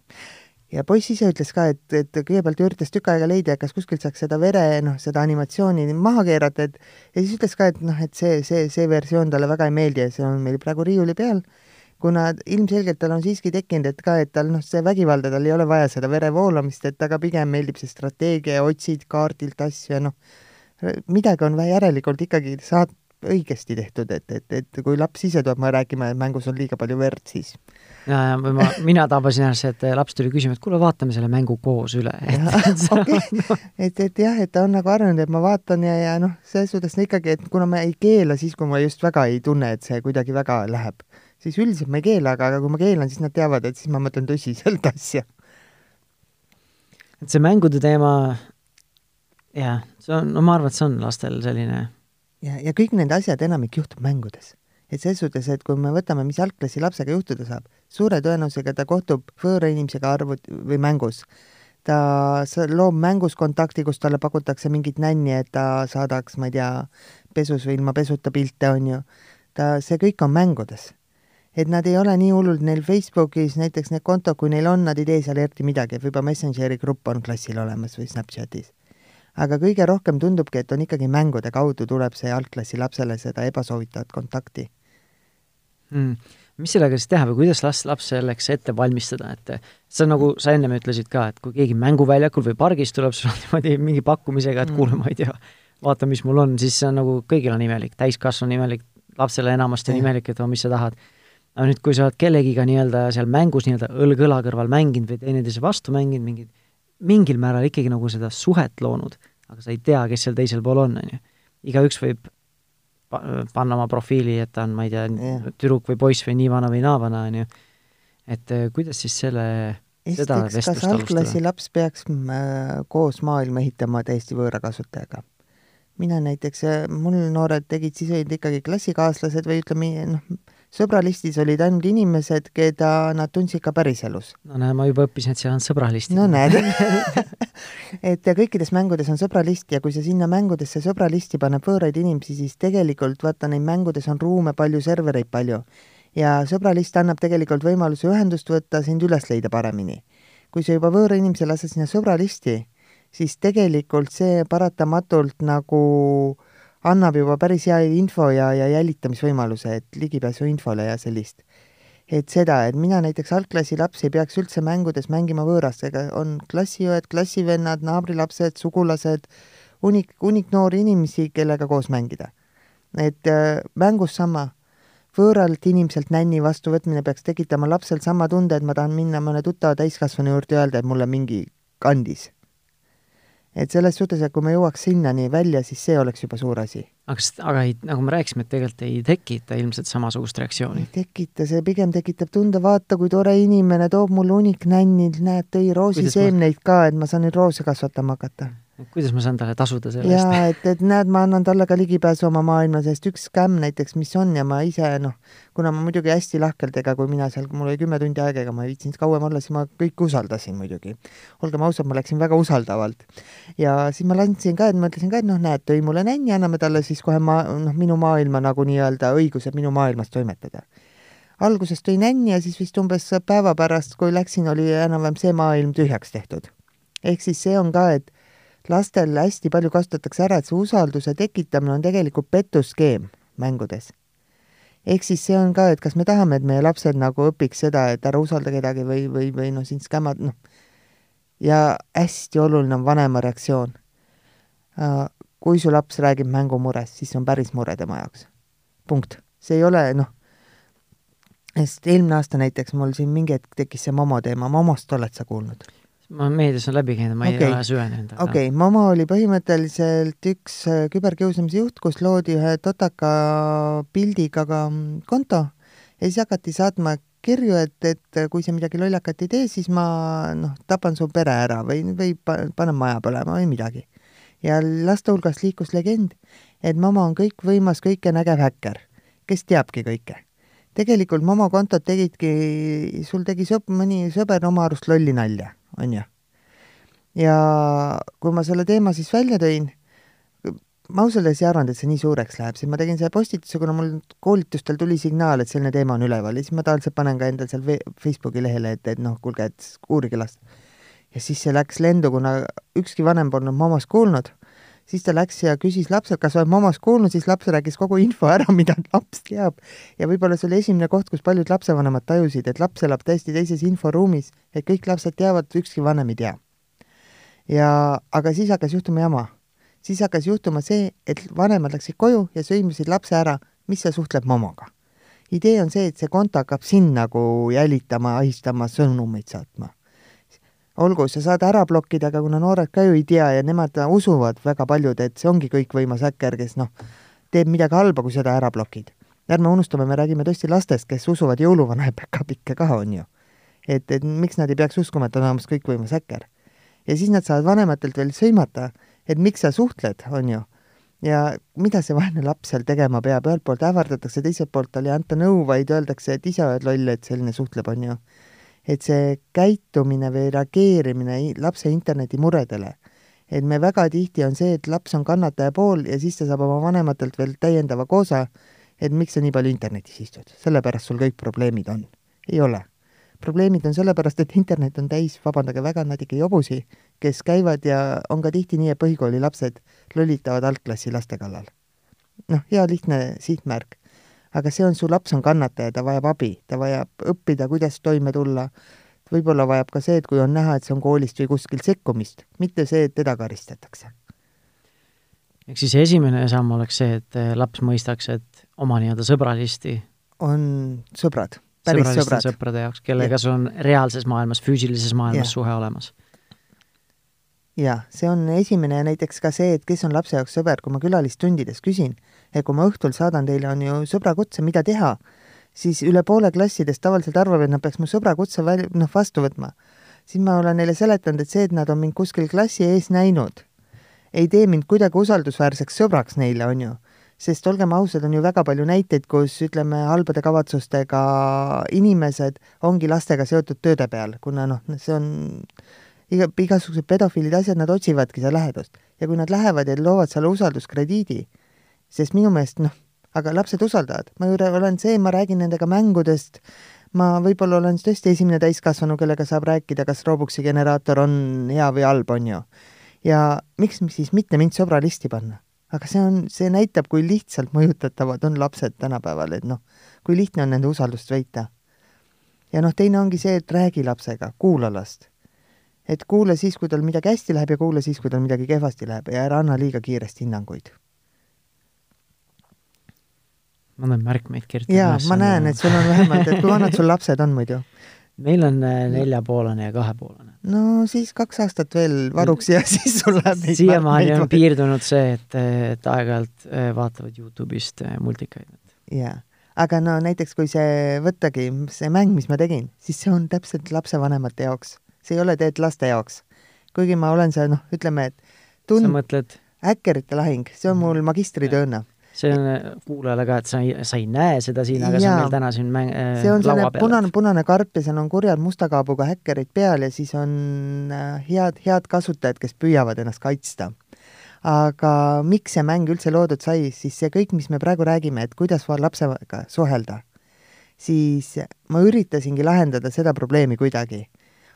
ja poiss ise ütles ka, et, et kõigepealt üritas tükk aega leida, kas kuskilt saaks seda vere, noh, seda animatsiooni maha keerata, et ja siis ütles ka, et noh, et see, see, see versioon talle väga ei meeldi ja see on meil praegu riiuli peal, kuna ilmselgelt tal on siiski tekkinud, et ka, et tal noh, see vägivalda, tal ei ole vaja seda vere voolamist, et aga pigem meeldib see strateegia, otsid kaardilt asju ja noh, midagi on järelikult ikkagi saad-, õigesti tehtud, et, et, et kui laps ise tuleb rääkima, et mängus on liiga palju verd, siis ja, ja ma, mina tabasin see, et laps tuli küsima, et kuule, vaatame selle mängu koos üle. et, okay. no. et, et jah, et ta on nagu arvanud, et ma vaatan ja, ja noh, selles suhtes ikkagi, et kuna ma ei keela siis, kui ma just väga ei tunne, et see kuidagi väga läheb, siis üldiselt ma ei keela, aga, aga kui ma keelan, siis nad teavad, et siis ma mõtlen tõsiselt asja. et see mängude teema, jah, see on, no ma arvan, et see on lastel selline ja, ja kõik need asjad enamik juhtub mängudes. et ses suhtes, et kui me võtame, mis algklassi lapsega juhtuda saab, suure tõenäosusega ta kohtub võõra inimesega arvut- või mängus. ta loob mängus kontakti, kus talle pakutakse mingit nänni, et ta saadaks, ma ei tea, pesus või ilma pesuta pilte, on ju. ta, see kõik on mängudes et nad ei ole nii hullult neil Facebookis näiteks need kontod, kui neil on, nad ei tee seal eriti midagi, võib-olla Messengeri grupp on klassil olemas või Snapchatis. Aga kõige rohkem tundubki, et on ikkagi mängude kaudu tuleb see algklassi lapsele seda ebasoovitavat kontakti. Mm.. mis sellega siis teha või kuidas last, laps selleks ette valmistada, et see on nagu sa ennem ütlesid ka, et kui keegi mänguväljakul või pargis tuleb sulle niimoodi mingi pakkumisega, et mm. kuule, ma ei tea, vaata, mis mul on, siis see on nagu kõigil on imelik, täiskasvanu imelik, lapsele enamasti on imelik, et oh, mis sa tahad. Aga nüüd, kui sa oled kellegiga nii-öelda seal mängus nii-öelda õlg õla kõrval mänginud või teineteise vastu mänginud, mingid, mingil määral ikkagi nagu seda suhet loonud, aga sa ei tea, kes seal teisel pool on, on ju. igaüks võib pa-, panna oma profiili, et ta on, ma ei tea yeah., tüdruk või poiss või nii vana või naa vana, on ju. et äh, kuidas siis selle esiteks, kas algklassi laps peaks äh, koos maailma ehitama täiesti võõra kasutajaga? mina näiteks, äh, mul noored tegid, siis olid ikkagi klassikaaslased või ütleme, noh, sõbralistis olid ainult inimesed, keda nad tundsid ka päriselus. no näe, ma juba õppisin, et seal on sõbralistid. no näed et kõikides mängudes on sõbralist ja kui sa sinna mängudesse sõbralisti paneb võõraid inimesi, siis tegelikult vaata, neid mängudes on ruume palju, servereid palju. ja sõbralist annab tegelikult võimaluse ühendust võtta, sind üles leida paremini. kui sa juba võõra inimese lased sinna sõbralisti, siis tegelikult see paratamatult nagu äh, annab juba päris hea info ja, ja jälitamisvõimaluse, et ligipääsu infole ja sellist. et seda, et mina näiteks algklassi laps ei peaks üldse mängudes mängima võõrastega, on klassiõed, klassivennad, naabrilapsed, sugulased, hunnik, hunnik noori inimesi, kellega koos mängida. et äh, mängus sama, võõralt inimeselt nänni vastuvõtmine peaks tekitama lapsel sama tunde, et ma tahan minna mõne tuttava täiskasvanu juurde ja öelda, et mulle mingi kandis et selles suhtes, et kui me jõuaks sinnani välja, siis see oleks juba suur asi. aga aga ei, nagu me rääkisime, et tegelikult ei tekita ilmselt samasugust reaktsiooni? ei tekita, see pigem tekitab tunde, vaata, kui tore inimene toob mulle hunnik nännid, näed, tõi roosiseemneid ma... ka, et ma saan nüüd roose kasvatama hakata kuidas ma saan talle tasuda selle eest? jaa, et, et näed, ma annan talle ka ligipääsu oma maailma, sest üks skämm näiteks, mis on ja ma ise noh, kuna ma muidugi hästi lahkelt, ega kui mina seal, mul oli kümme tundi aega, ega ma ei viitsinud kauem olla, siis ma kõike usaldasin muidugi. olgem ausad, ma läksin väga usaldavalt. ja siis ma andsin ka, et ma ütlesin ka, et noh, näed, tõi mulle nänni, anname talle siis kohe ma-, noh, minu maailma nagu nii-öelda õigused minu maailmas toimetada alguses tõi nänni ja siis vist umbes päeva pärast, kui läksin, oli enam-vähem see maailm tühjaks tehtud. ehk siis see on ka, et lastel hästi palju kasutatakse ära, et see usalduse tekitamine on tegelikult pettusskeem mängudes. ehk siis see on ka, et kas me tahame, et meie lapsed nagu õpiks seda, et ära usalda kedagi või, või, või noh, sind skämmad, noh. ja hästi oluline on vanema reaktsioon. Äh, kui su laps räägib mängumurest, siis see on päris mure tema jaoks. punkt. see ei ole, noh, sest eelmine aasta näiteks mul siin mingi hetk tekkis see Momo teema, Momost oled sa kuulnud? Ma meedias on läbi käinud, ma okay. ei ole süvenenud. okei okay., Momo oli põhimõtteliselt üks äh, küberkiusamise juht, kus loodi ühe totaka pildiga ka mm, konto ja siis hakati saatma kirju, et, et kui sa midagi lollakat ei tee, siis ma noh, tapan su pere ära või, või panen maja põlema või midagi. ja laste hulgas liikus legend, et Momo on kõikvõimas, kõikenägev häkker, kes teabki kõike. tegelikult Momo kontot tegidki, sul tegi sõp-, mõni sõber oma arust lolli nalja on ju. ja kui ma selle teema siis välja tõin, ma ausalt öeldes ei arvanud, et see nii suureks läheb, siis ma tegin selle postituse, kuna mul koolitustel tuli signaal, et selline teema on üleval ja siis ma tavaliselt panen ka endal seal Facebooki lehele, et, et noh, kuulge, et uurige last. ja siis see läks lendu, kuna ükski vanem polnud mamast kuulnud siis ta läks ja küsis lapselt, kas oled mamast kuulnud, siis laps rääkis kogu info ära, mida laps teab. ja võib-olla see oli esimene koht, kus paljud lapsevanemad tajusid, et laps elab täiesti teises inforuumis, et kõik lapsed teavad, ükski vanem ei tea. ja, aga siis hakkas juhtuma jama. siis hakkas juhtuma see, et vanemad läksid koju ja sõimasid lapse ära, mis sa suhtled mamaga. idee on see, et see konto hakkab sind nagu jälitama, ahistama, sõnumeid saatma olgu, sa saad ära blokkida, aga kuna noored ka ju ei tea ja nemad usuvad väga paljud, et see ongi kõikvõimas häkker, kes noh, teeb midagi halba, kui seda ära blokid. ärme unustame, me räägime tõesti lastest, kes usuvad jõuluvana ja päkapikke ka, on ju. et, et miks nad ei peaks uskuma, et on olemas kõikvõimas häkker. ja siis nad saavad vanematelt veel sõimata, et miks sa suhtled, on ju. ja mida see vaene laps seal tegema peab, ühelt poolt ähvardatakse, teiselt poolt talle ei anta nõu, vaid öeldakse, et ise oled loll, et selline suhtleb, on ju. Et see käitumine või reageerimine lapse internetimuredele et me väga tihti on see, et laps on kannataja pool ja siis ta saab oma vanematelt veel täiendava koosa, et miks sa nii palju internetis istud, sellepärast sul kõik probleemid on. ei ole. probleemid on sellepärast, et internet on täis, vabandage väga, natuke jobusi, kes käivad ja on ka tihti nii, et põhikooli lapsed lollitavad algklassi laste kallal. noh, hea lihtne sihtmärk. Aga see on, su laps on kannataja, ta vajab abi, ta vajab õppida, kuidas toime tulla, võib-olla vajab ka see, et kui on näha, et see on koolist või kuskilt sekkumist, mitte see, et teda karistatakse. ehk siis esimene samm oleks see, et eh, laps mõistaks, et oma nii-öelda sõbralisti on sõbrad, päris sõbrad. sõprade jaoks, kellega sul on reaalses maailmas, füüsilises maailmas ja. suhe olemas. jah, see on esimene ja näiteks ka see, et kes on lapse jaoks sõber, kui ma külalistundides küsin, et kui ma õhtul saadan teile, on ju sõbrakutse, mida teha siis üle poole klassidest tavaliselt arvab, et nad peaks mu sõbra kutse väl-, noh, vastu võtma. siis ma olen neile seletanud, et see, et nad on mind kuskil klassi ees näinud, ei tee mind kuidagi usaldusväärseks sõbraks neile, on ju. sest olgem ausad, on ju väga palju näiteid, kus ütleme, halbade kavatsustega inimesed ongi lastega seotud tööde peal, kuna noh, see on iga, igasugused pedofiilid, asjad, nad otsivadki seda lähedust. ja kui nad lähevad ja loovad selle usalduskrediidi, sest minu meelest noh, aga lapsed usaldavad, ma ju olen see, ma räägin nendega mängudest, ma võib-olla olen tõesti esimene täiskasvanu, kellega saab rääkida, kas Robuxi generaator on hea või halb, on ju. ja miks siis mitte mind sõbralisti panna? aga see on, see näitab, kui lihtsalt mõjutatavad on lapsed tänapäeval, et noh, kui lihtne on nende usaldust võita. ja noh, teine ongi see, et räägi lapsega, kuula last. et kuula siis, kui tal midagi hästi läheb ja kuula siis, kui tal midagi kehvasti läheb ja ära anna liiga kiiresti hinnanguid ma olen märkmeid kirjutanud jaa, ma näen, et sul on vähemalt, et kui vanad sul lapsed on muidu? meil on äh, neljapoolane ja kahepoolane. no siis kaks aastat veel varuks ja siis sul läheb neid siiamaani on piirdunud see, et, et aeg-ajalt äh, vaatavad Youtube'ist äh, multikaid. jaa, aga no näiteks kui see, võttagi see mäng, mis ma tegin, siis see on täpselt lapsevanemate jaoks. see ei ole tegelikult laste jaoks. kuigi ma olen seal, noh, ütleme, et tund-. sa mõtled? häkkerite lahing, see on mul magistritööna see on äh, kuulajale ka, et sa ei, sa ei näe seda siin, aga Jaa. see on meil täna siin mäng- äh,, see on selline punane, punane karp ja seal on kurjad musta kaabuga häkkerid peal ja siis on äh, head, head kasutajad, kes püüavad ennast kaitsta. aga miks see mäng üldse loodud sai, siis see kõik, mis me praegu räägime, et kuidas lapsega suhelda, siis ma üritasingi lahendada seda probleemi kuidagi.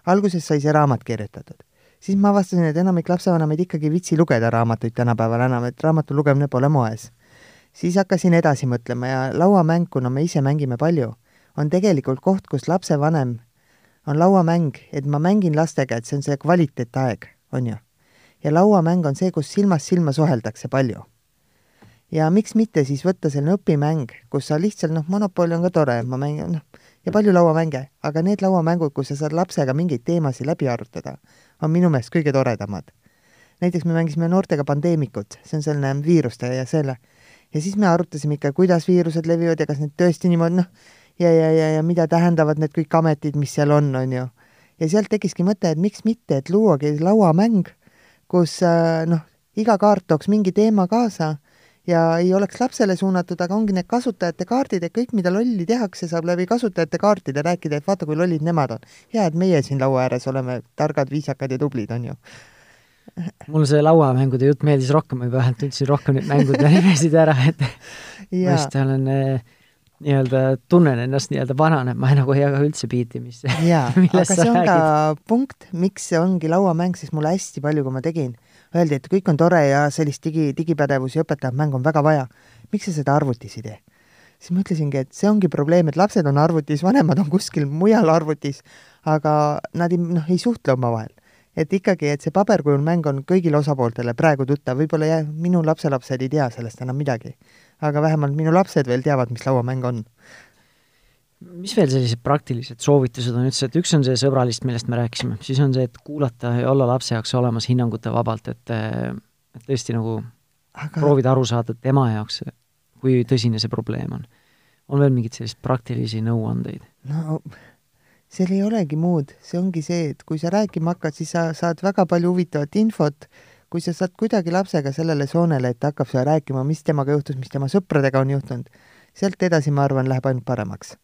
alguses sai see raamat kirjutatud siis ma avastasin, et enamik lapsevanemaid ikkagi ei viitsi lugeda raamatuid tänapäeval enam, et raamatu lugemine pole moes siis hakkasin edasi mõtlema ja lauamäng, kuna me ise mängime palju, on tegelikult koht, kus lapsevanem on lauamäng, et ma mängin lastega, et see on see kvaliteetaeg, on ju. ja lauamäng on see, kus silmast silma suheldakse palju. ja miks mitte siis võtta selline õpimäng, kus sa lihtsalt, noh, Monopoli on ka tore, ma mängin, noh, ja palju lauamänge, aga need lauamängud, kus sa saad lapsega mingeid teemasid läbi arutada, on minu meelest kõige toredamad. näiteks me mängisime noortega pandeemikut, see on selline viiruste ja selle ja siis me arutasime ikka, kuidas viirused levivad ja kas need tõesti niimoodi noh, ja, ja, ja, ja mida tähendavad need kõik ametid, mis seal on, on ju. ja sealt tekkiski mõte, et miks mitte, et luuagi lauamäng, kus äh, noh, iga kaart tooks mingi teema kaasa ja ei oleks lapsele suunatud, aga ongi need kasutajate kaardid, et kõik, mida lolli tehakse, saab läbi kasutajate kaartide rääkida, et vaata, kui lollid nemad on. hea, et meie siin laua ääres oleme targad, viisakad ja tublid, on ju mulle see lauamängude jutt meeldis rohkem, ma juba vähemalt tundsin rohkem neid mängude nimesid ära, et ma just olen eh, nii-öelda, tunnen ennast nii-öelda vanana, ma nagu ei jaga üldse biiti, mis jaa, aga see on räägid. ka punkt, miks see ongi lauamäng, sest mulle hästi palju, kui ma tegin, öeldi, et kõik on tore ja sellist digi, digipädevusi õpetavat mängu on väga vaja. miks sa seda arvutis ei tee? siis ma ütlesingi, et see ongi probleem, et lapsed on arvutis, vanemad on kuskil mujal arvutis, aga nad ei, noh, ei suhtle omavahel et ikkagi, et see paberkujul-mäng on kõigile osapooltele praegu tuttav, võib-olla jah, minu lapselapsed ei tea sellest enam midagi. aga vähemalt minu lapsed veel teavad, mis lauamäng on. mis veel sellised praktilised soovitused on üldse, et üks on see sõbralist, millest me rääkisime, siis on see, et kuulata ja olla lapse jaoks olemas hinnangute vabalt, et et tõesti nagu aga... proovida aru saada tema jaoks, kui tõsine see probleem on. on veel mingeid selliseid praktilisi nõuandeid? no seal ei olegi muud, see ongi see, et kui sa rääkima hakkad, siis sa saad väga palju huvitavat infot, kui sa saad kuidagi lapsega sellele soonele, et ta hakkab sulle rääkima, mis temaga juhtus, mis tema sõpradega on juhtunud, sealt edasi, ma arvan, läheb ainult paremaks.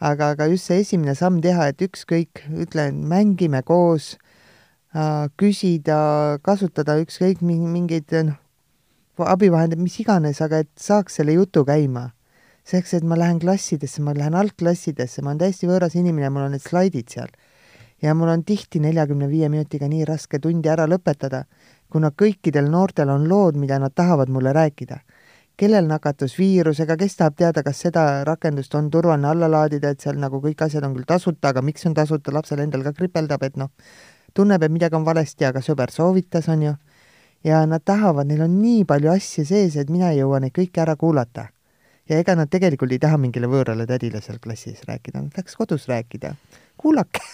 aga, aga just see esimene samm teha, et ükskõik, ütlen, mängime koos äh,, küsida, kasutada ükskõik mingeid noh, abivahendeid, mis iganes, aga et saaks selle jutu käima selleks, et ma lähen klassidesse, ma lähen algklassidesse, ma olen täiesti võõras inimene, mul on need slaidid seal. ja mul on tihti neljakümne viie minutiga nii raske tundi ära lõpetada, kuna kõikidel noortel on lood, mida nad tahavad mulle rääkida. kellel nakatus viirusega, kes tahab teada, kas seda rakendust on turvaline alla laadida, et seal nagu kõik asjad on küll tasuta, aga miks on tasuta, lapsel endal ka kripeldab, et noh, tunneb, et midagi on valesti, aga sõber soovitas, on ju ja nad tahavad, neil on nii palju asju sees, et mina ei jõua neid kõiki ära kuulata ja ega nad tegelikult ei taha mingile võõrale tädile seal klassis rääkida, nad tahaks kodus rääkida. kuulake!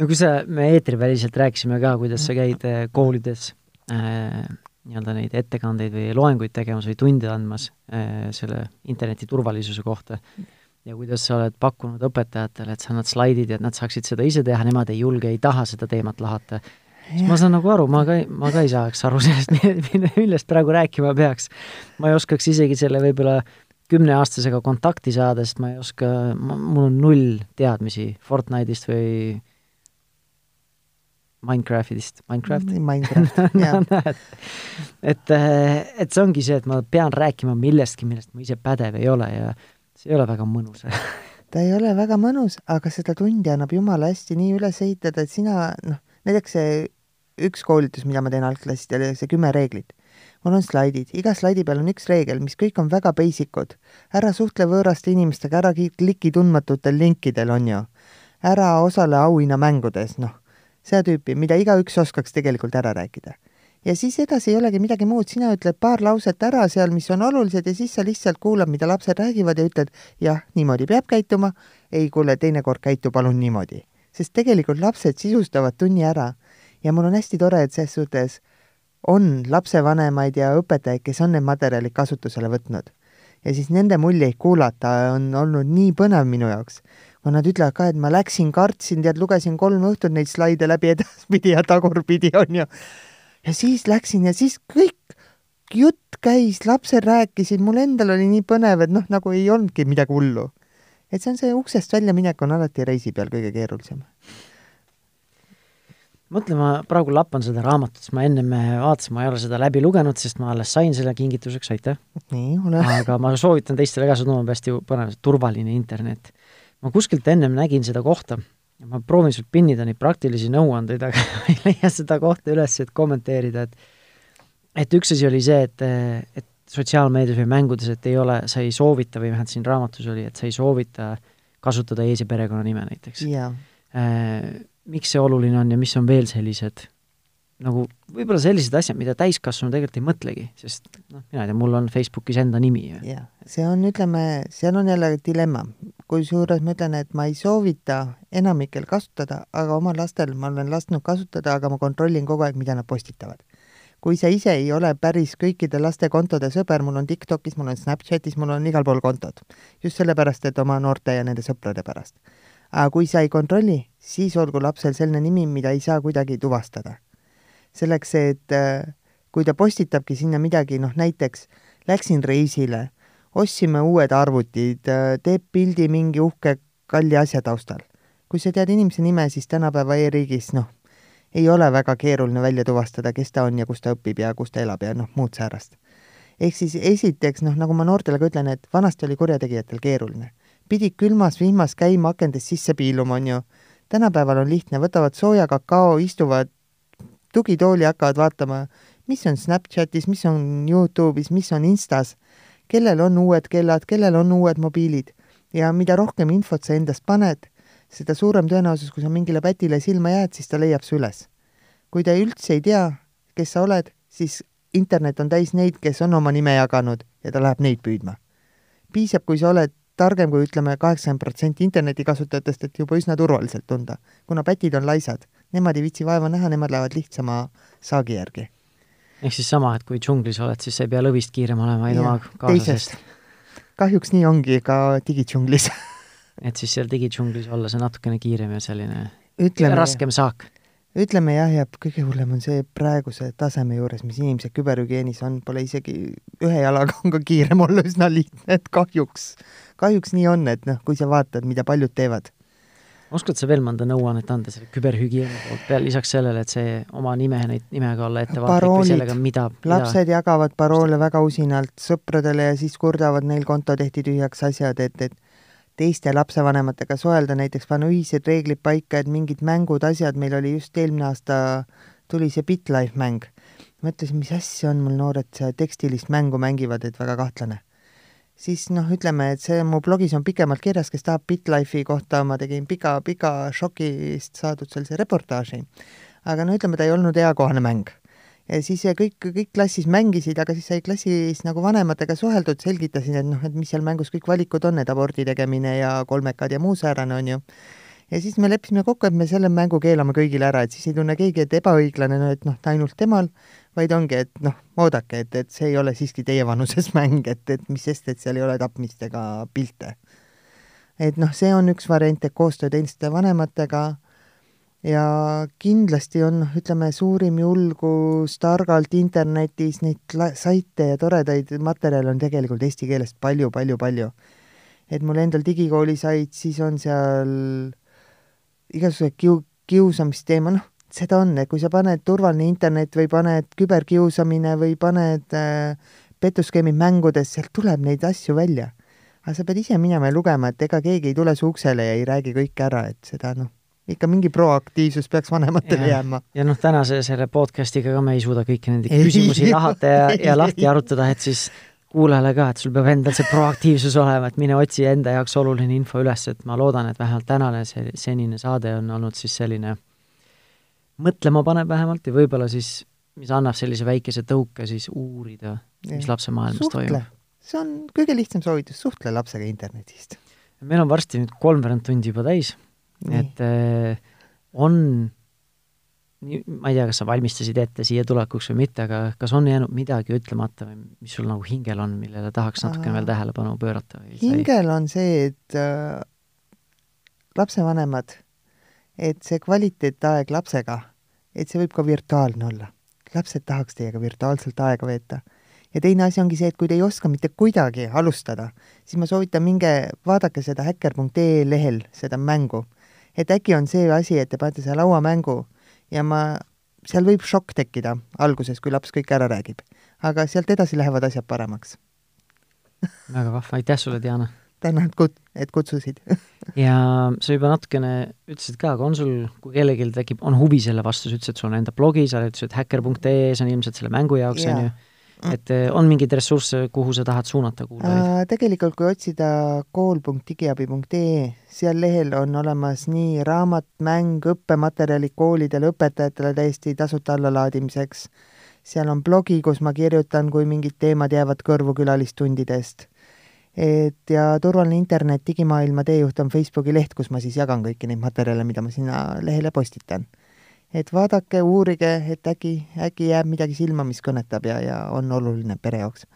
No kui sa, me eetriväliselt rääkisime ka, kuidas sa käid äh, koolides äh, nii-öelda neid ettekandeid või loenguid tegemas või tunde andmas äh, selle interneti turvalisuse kohta. Ja kuidas sa oled pakkunud õpetajatele, et sa annad slaidid ja et nad saaksid seda ise teha, nemad ei julge, ei taha seda teemat lahata siis ma saan nagu aru, ma ka, ma ka ei saaks aru sellest, millest praegu rääkima peaks. ma ei oskaks isegi selle võib-olla kümneaastasega kontakti saada, sest ma ei oska, mul on null teadmisi Fortnite'ist või Minecraftist, Minecraft? Minecraft, jah. et, et see ongi see, et ma pean rääkima millestki, millest ma ise pädev ei ole ja see ei ole väga mõnus ta ei ole väga mõnus, aga seda tundi annab jumala hästi nii üles ehitada, et sina, noh, näiteks see üks koolitus, mida ma teen algklassidele, see kümme reeglit. mul on slaidid, iga slaidi peal on üks reegel, mis kõik on väga basic ud. ära suhtle võõraste inimestega, ära kliki tundmatutel linkidel, on ju. ära osale auhinnamängudes, noh, seda tüüpi, mida igaüks oskaks tegelikult ära rääkida. ja siis edasi ei olegi midagi muud, sina ütled paar lauset ära seal, mis on olulised ja siis sa lihtsalt kuulad, mida lapsed räägivad ja ütled, jah, niimoodi peab käituma, ei, kuule, teinekord käitu palun niimoodi. Sest tegelikult lapsed sisustavad tunni ära ja mul on hästi tore, et ses suhtes on lapsevanemaid ja õpetajaid, kes on need materjalid kasutusele võtnud. ja siis nende muljeid kuulata on olnud nii põnev minu jaoks. kui nad ütlevad ka, et ma läksin, kartsin, tead, lugesin kolm õhtut neid slaide läbi edaspidi ja tagurpidi, on ju. ja siis läksin ja siis kõik jutt käis, lapsed rääkisid, mul endal oli nii põnev, et noh, nagu ei olnudki midagi hullu. Et see on see uksest välja minek on alati reisi peal kõige keerulisem mõtle, ma praegu lappan seda raamatut, siis ma ennem vaatasin, ma ei ole seda läbi lugenud, sest ma alles sain selle kingituseks, aitäh. nii, ole. aga ma soovitan teistele ka, see tundub hästi põnev, turvaline internet. ma kuskilt ennem nägin seda kohta ja ma proovin sult pinnida neid praktilisi nõuandeid, aga ma ei leia seda kohta üles, et kommenteerida, et et üks asi oli see, et, et sotsiaalmeedias või mängudes, et ei ole, sa ei soovita või vähemalt siin raamatus oli, et sa ei soovita kasutada ees- ja perekonnanime näiteks. Äh, miks see oluline on ja mis on veel sellised nagu võib-olla sellised asjad, mida täiskasvanu tegelikult ei mõtlegi, sest noh, mina ei tea, mul on Facebookis enda nimi jah, see on, ütleme, seal on jälle dilemma. kusjuures ma ütlen, et ma ei soovita enamikel kasutada, aga oma lastel ma olen lasknud kasutada, aga ma kontrollin kogu aeg, mida nad postitavad. Kui sa ise ei ole päris kõikide laste kontode sõber, mul on TikTokis, mul on Snapchatis, mul on igal pool kontod. just sellepärast, et oma noorte ja nende sõprade pärast aga kui sa ei kontrolli, siis olgu lapsel selline nimi, mida ei saa kuidagi tuvastada. selleks, et äh, kui ta postitabki sinna midagi, noh näiteks läksin reisile, ostsime uued arvutid, äh, teeb pildi mingi uhke kalli asja taustal. kui sa tead inimese nime, siis tänapäeva e-riigis noh, ei ole väga keeruline välja tuvastada, kes ta on ja kus ta õpib ja kus ta elab ja noh, muud säärast. ehk siis esiteks noh, nagu ma noortele ka ütlen, et vanasti oli kurjategijatel keeruline pidid külmas vihmas käima akendest sisse piiluma, on ju. tänapäeval on lihtne, võtavad sooja kakao, istuvad tugitooli, hakkavad vaatama, mis on Snapchatis, mis on Youtube'is, mis on Instas, kellel on uued kellad, kellel on uued mobiilid ja mida rohkem infot sa endast paned, seda suurem tõenäosus, kui sa mingile pätile silma jääd, siis ta leiab su üles. kui ta üldse ei tea, kes sa oled, siis internet on täis neid, kes on oma nime jaganud ja ta läheb neid püüdma. piisab, kui sa oled targem kui ütleme, kaheksakümmend protsenti internetikasutajatest, et juba üsna turvaliselt tunda. kuna pätid on laisad, nemad ei viitsi vaeva näha, nemad lähevad lihtsama saagi järgi. ehk siis sama, et kui džunglis oled, siis sa ei pea lõvist kiirem olema, vaid oma kaaslasest. kahjuks nii ongi ka digidžunglis et siis seal digidžunglis olla see natukene kiirem ja selline ütleme, raskem saak. ütleme jah, ja kõige hullem on see praeguse taseme juures, mis inimesed küberhügieenis on, pole isegi ühe jalaga on ka kiirem olla üsna lihtne, et kahjuks, kahjuks nii on, et noh, kui sa vaatad, mida paljud teevad oskad sa veel mõnda nõuannet anda selle küberhügieeni poolt, peale lisaks sellele, et see oma nime, neid nimega olla ettevaatlik või sellega, mida, mida lapsed jagavad paroole väga usinalt sõpradele ja siis kurdavad, neil konto tehti tühjaks asjad, et, et teiste lapsevanematega suhelda, näiteks panna ühised reeglid paika, et mingid mängud, asjad, meil oli just eelmine aasta, tuli see BitLife mäng. mõtlesin, mis asja on mul noored tekstilist mängu mängivad, et väga kahtlane siis noh, ütleme, et see mu blogis on pikemalt kirjas, kes tahab BitLife'i kohta, ma tegin pika-pika šokist saadud sellise reportaaži. aga no ütleme, ta ei olnud eakohane mäng. Ja siis kõik, kõik klassis mängisid, aga siis sai klassis nagu vanematega suheldud, selgitasin, et noh, et mis seal mängus kõik valikud on, et abordi tegemine ja kolmekad ja muu säärane, on ju ja siis me leppisime kokku, et me selle mängu keelame kõigile ära, et siis ei tunne keegi, et ebaõiglane, no et noh, ainult temal, vaid ongi, et noh, oodake, et, et see ei ole siiski teie vanuses mäng, et, et mis sest, et seal ei ole tapmist ega pilte. et noh, see on üks variant, et koostöö teeniste vanematega ja kindlasti on, ütleme, suurim julgus targalt internetis neid saite ja toredaid materjale on tegelikult eesti keelest palju-palju-palju. et mul endal digikooli sait, siis on seal igasugused kiu-, kiusamsteema, noh, seda on, et kui sa paned turvaline internet või paned küberkiusamine või paned äh, petuskeemid mängudes, sealt tuleb neid asju välja. aga sa pead ise minema ja lugema, et ega keegi ei tule su uksele ja ei räägi kõike ära, et seda noh, ikka mingi proaktiivsus peaks vanematele ja, jääma. ja noh, tänase selle podcast'iga ka me ei suuda kõiki neid küsimusi lahata ja, ja lahti arutada, et siis kuulajale ka, et sul peab endal see proaktiivsus olema, et mine otsi enda jaoks oluline info üles, et ma loodan, et vähemalt tänane see senine saade on olnud siis selline mõtlema panev vähemalt ja võib-olla siis, mis annab sellise väikese tõuke siis uurida, mis lapse maailmas suhtle. toimub. see on kõige lihtsam soovitus, suhtle lapsega internetist. meil on varsti nüüd kolmveerand tundi juba täis, et äh, on ma ei tea, kas sa valmistasid ette siia tulekuks või mitte, aga kas on jäänud midagi ütlemata või mis sul nagu hingel on, millele tahaks natukene veel tähelepanu pöörata? hingel on see, et äh, lapsevanemad, et see kvaliteetaeg lapsega, et see võib ka virtuaalne olla. lapsed tahaks teiega virtuaalselt aega veeta. ja teine asi ongi see, et kui te ei oska mitte kuidagi alustada, siis ma soovitan, minge vaadake seda häkker.ee lehel, seda mängu. Et äkki on see asi, et te panete selle lauamängu ja ma, seal võib šokk tekkida alguses, kui laps kõik ära räägib. aga sealt edasi lähevad asjad paremaks. Väga vahva, aitäh sulle, Diana! tänan, et kut-, et kutsusid. Ja sa juba natukene ütlesid ka, aga on sul, kui kellelgi tekib, on huvi selle vastu, sa ütlesid, sul on enda blogi, sa ütlesid häkker.ee, see on ilmselt selle mängu jaoks, on ju et eh, on mingeid ressursse, kuhu sa tahad suunata kuulajaid? Tegelikult, kui otsida kool.digiabi.ee, seal lehel on olemas nii raamat, mäng, õppematerjalid koolidele, õpetajatele täiesti tasuta allalaadimiseks. seal on blogi, kus ma kirjutan, kui mingid teemad jäävad kõrvu külalistundidest. et ja Turvaline internet, digimaailma teejuht on Facebooki leht, kus ma siis jagan kõiki neid materjale, mida ma sinna lehele postitan et vaadake, uurige, et äkki, äkki jääb midagi silma, mis kõnetab ja, ja on oluline pere jaoks.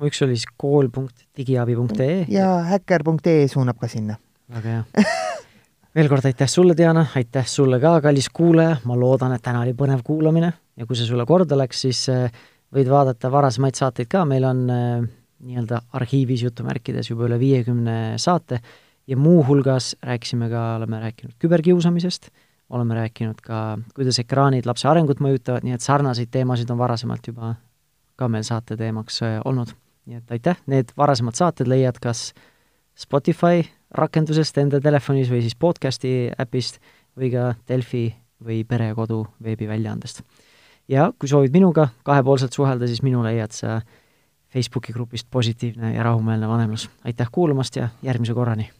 üks oli siis kool.digiabi.ee. ja häkker.ee suunab ka sinna. väga hea. Veel kord aitäh sulle, Diana, aitäh sulle ka, kallis kuulaja, ma loodan, et täna oli põnev kuulamine. Ja kui see sulle korda läks, siis äh, võid vaadata varasemaid saateid ka, meil on äh, nii-öelda arhiivis jutumärkides juba üle viiekümne saate. Ja muuhulgas rääkisime ka, oleme rääkinud küberkiusamisest oleme rääkinud ka, kuidas ekraanid lapse arengut mõjutavad, nii et sarnaseid teemasid on varasemalt juba ka meil saate teemaks äh, olnud. nii et aitäh, need varasemad saated leiad kas Spotify rakendusest enda telefonis või siis podcasti äpist või ka Delfi või Pere ja Kodu veebiväljaandest. ja kui soovid minuga kahepoolselt suhelda, siis minu leiad sa Facebooki grupist Positiivne ja rahumeelne vanemlus. aitäh kuulamast ja järgmise korrani!